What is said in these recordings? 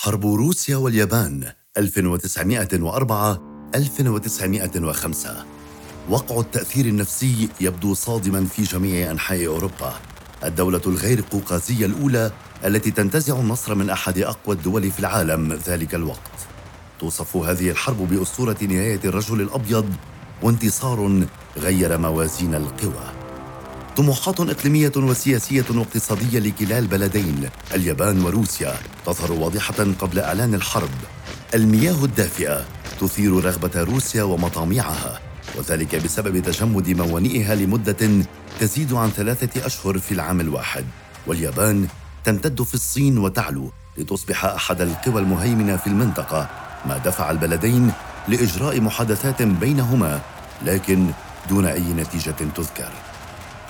حرب روسيا واليابان 1904 1905 وقع التأثير النفسي يبدو صادما في جميع أنحاء أوروبا. الدولة الغير قوقازية الأولى التي تنتزع النصر من أحد أقوى الدول في العالم ذلك الوقت. توصف هذه الحرب بأسطورة نهاية الرجل الأبيض وانتصار غير موازين القوى. طموحات إقليمية وسياسية واقتصادية لكلا البلدين اليابان وروسيا تظهر واضحة قبل إعلان الحرب. المياه الدافئة تثير رغبة روسيا ومطامعها وذلك بسبب تجمد موانئها لمدة تزيد عن ثلاثة أشهر في العام الواحد. واليابان تمتد في الصين وتعلو لتصبح أحد القوى المهيمنة في المنطقة ما دفع البلدين لإجراء محادثات بينهما لكن دون أي نتيجة تذكر.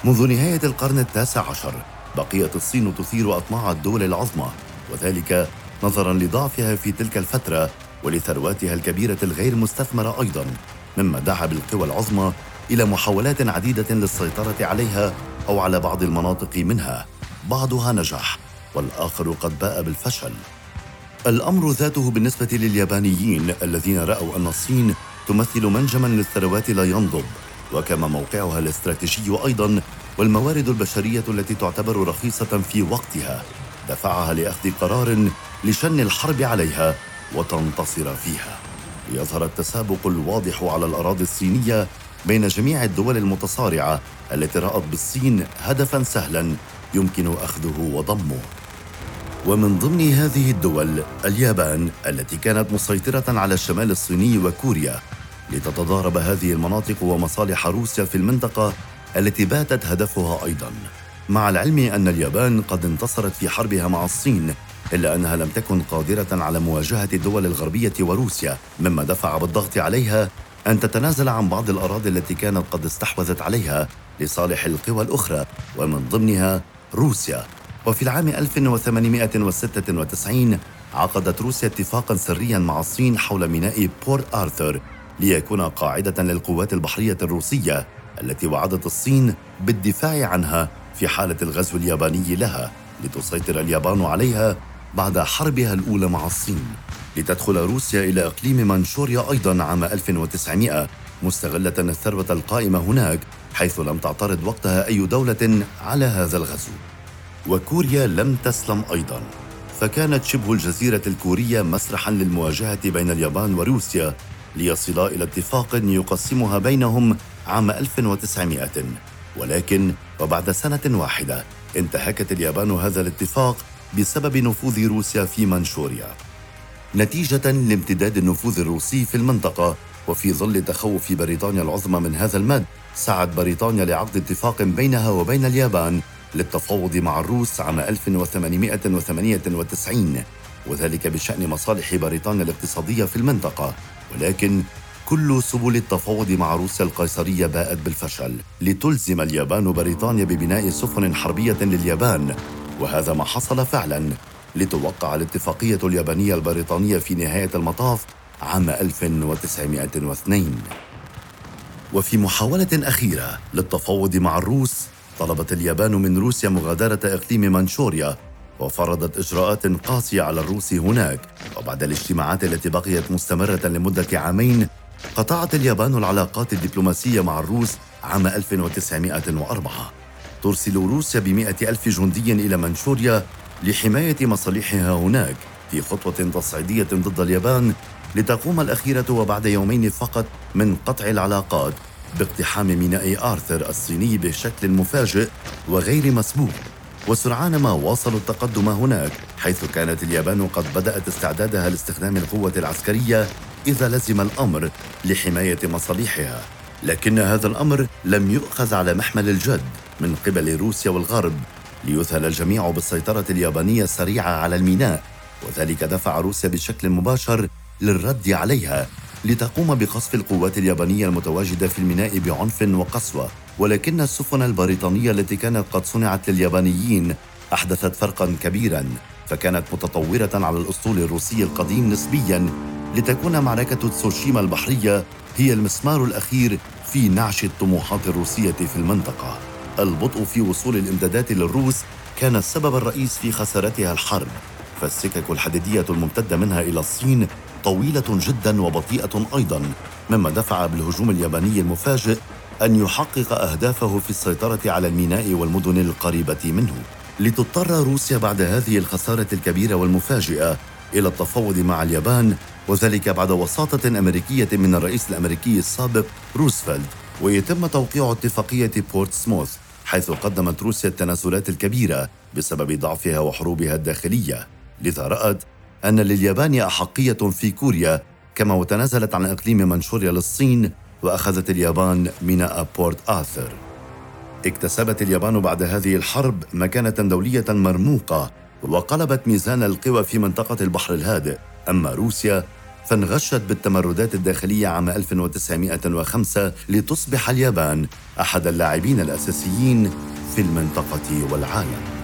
منذ نهاية القرن التاسع عشر بقيت الصين تثير أطماع الدول العظمى وذلك نظرا لضعفها في تلك الفترة ولثرواتها الكبيرة الغير مستثمرة أيضا مما دعا بالقوى العظمى إلى محاولات عديدة للسيطرة عليها أو على بعض المناطق منها بعضها نجح والآخر قد باء بالفشل. الأمر ذاته بالنسبة لليابانيين الذين رأوا أن الصين تمثل منجما للثروات لا ينضب. وكما موقعها الاستراتيجي أيضا والموارد البشرية التي تعتبر رخيصة في وقتها دفعها لأخذ قرار لشن الحرب عليها وتنتصر فيها. ليظهر التسابق الواضح على الأراضي الصينية بين جميع الدول المتصارعة التي رأت بالصين هدفا سهلا يمكن أخذه وضمه. ومن ضمن هذه الدول اليابان التي كانت مسيطرة على الشمال الصيني وكوريا لتتضارب هذه المناطق ومصالح روسيا في المنطقة التي باتت هدفها أيضا. مع العلم أن اليابان قد انتصرت في حربها مع الصين إلا أنها لم تكن قادرة على مواجهة الدول الغربية وروسيا مما دفع بالضغط عليها أن تتنازل عن بعض الأراضي التي كانت قد استحوذت عليها لصالح القوى الأخرى ومن ضمنها روسيا. وفي العام 1896 عقدت روسيا اتفاقا سريا مع الصين حول ميناء بور آرثر ليكون قاعدة للقوات البحرية الروسية التي وعدت الصين بالدفاع عنها في حالة الغزو الياباني لها لتسيطر اليابان عليها بعد حربها الأولى مع الصين. لتدخل روسيا إلى إقليم منشوريا أيضا عام 1900 مستغلة الثروة القائمة هناك حيث لم تعترض وقتها أي دولة على هذا الغزو. وكوريا لم تسلم أيضا. فكانت شبه الجزيرة الكورية مسرحا للمواجهة بين اليابان وروسيا ليصلا إلى اتفاق يقسمها بينهم عام 1900 ولكن وبعد سنة واحدة انتهكت اليابان هذا الاتفاق بسبب نفوذ روسيا في منشوريا نتيجة لامتداد النفوذ الروسي في المنطقة وفي ظل تخوف بريطانيا العظمى من هذا المد سعت بريطانيا لعقد اتفاق بينها وبين اليابان للتفاوض مع الروس عام 1898 وذلك بشأن مصالح بريطانيا الاقتصادية في المنطقة. ولكن كل سبل التفاوض مع روسيا القيصرية باءت بالفشل لتلزم اليابان بريطانيا ببناء سفن حربية لليابان. وهذا ما حصل فعلا لتوقع الاتفاقية اليابانية البريطانية في نهاية المطاف عام 1902 وفي محاولة أخيرة للتفاوض مع الروس طلبت اليابان من روسيا مغادرة إقليم منشوريا وفرضت إجراءات قاسية على الروس هناك. وبعد الاجتماعات التي بقيت مستمرة لمدة عامين قطعت اليابان العلاقات الدبلوماسية مع الروس عام 1904 ترسل روسيا بمئة ألف جندي إلى منشوريا لحماية مصالحها هناك في خطوة تصعيدية ضد اليابان لتقوم الأخيرة وبعد يومين فقط من قطع العلاقات باقتحام ميناء آرثر الصيني بشكل مفاجئ وغير مسبوق. وسرعان ما واصلوا التقدم هناك حيث كانت اليابان قد بدأت استعدادها لاستخدام القوة العسكرية إذا لزم الأمر لحماية مصالحها. لكن هذا الأمر لم يؤخذ على محمل الجد من قبل روسيا والغرب ليذهل الجميع بالسيطرة اليابانية السريعة على الميناء وذلك دفع روسيا بشكل مباشر للرد عليها لتقوم بقصف القوات اليابانية المتواجدة في الميناء بعنف وقسوة. ولكن السفن البريطانية التي كانت قد صنعت لليابانيين أحدثت فرقا كبيرا فكانت متطورة على الأسطول الروسي القديم نسبيا لتكون معركة تسوشيما البحرية هي المسمار الأخير في نعش الطموحات الروسية في المنطقة. البطء في وصول الإمدادات للروس كان السبب الرئيس في خسارتها الحرب فالسكك الحديدية الممتدة منها إلى الصين طويلة جدا وبطيئة أيضا مما دفع بالهجوم الياباني المفاجئ أن يحقق أهدافه في السيطرة على الميناء والمدن القريبة منه. لتضطر روسيا بعد هذه الخسارة الكبيرة والمفاجئة إلى التفاوض مع اليابان وذلك بعد وساطة أمريكية من الرئيس الأمريكي السابق روزفلت. ويتم توقيع اتفاقية بورتسموث حيث قدمت روسيا التنازلات الكبيرة بسبب ضعفها وحروبها الداخلية. لذا رأت أن لليابان أحقية في كوريا كما وتنازلت عن إقليم منشوريا للصين وأخذت اليابان ميناء بورت آثر اكتسبت اليابان بعد هذه الحرب مكانة دولية مرموقة وقلبت ميزان القوى في منطقة البحر الهادئ أما روسيا فانغشت بالتمردات الداخلية عام 1905 لتصبح اليابان أحد اللاعبين الأساسيين في المنطقة والعالم.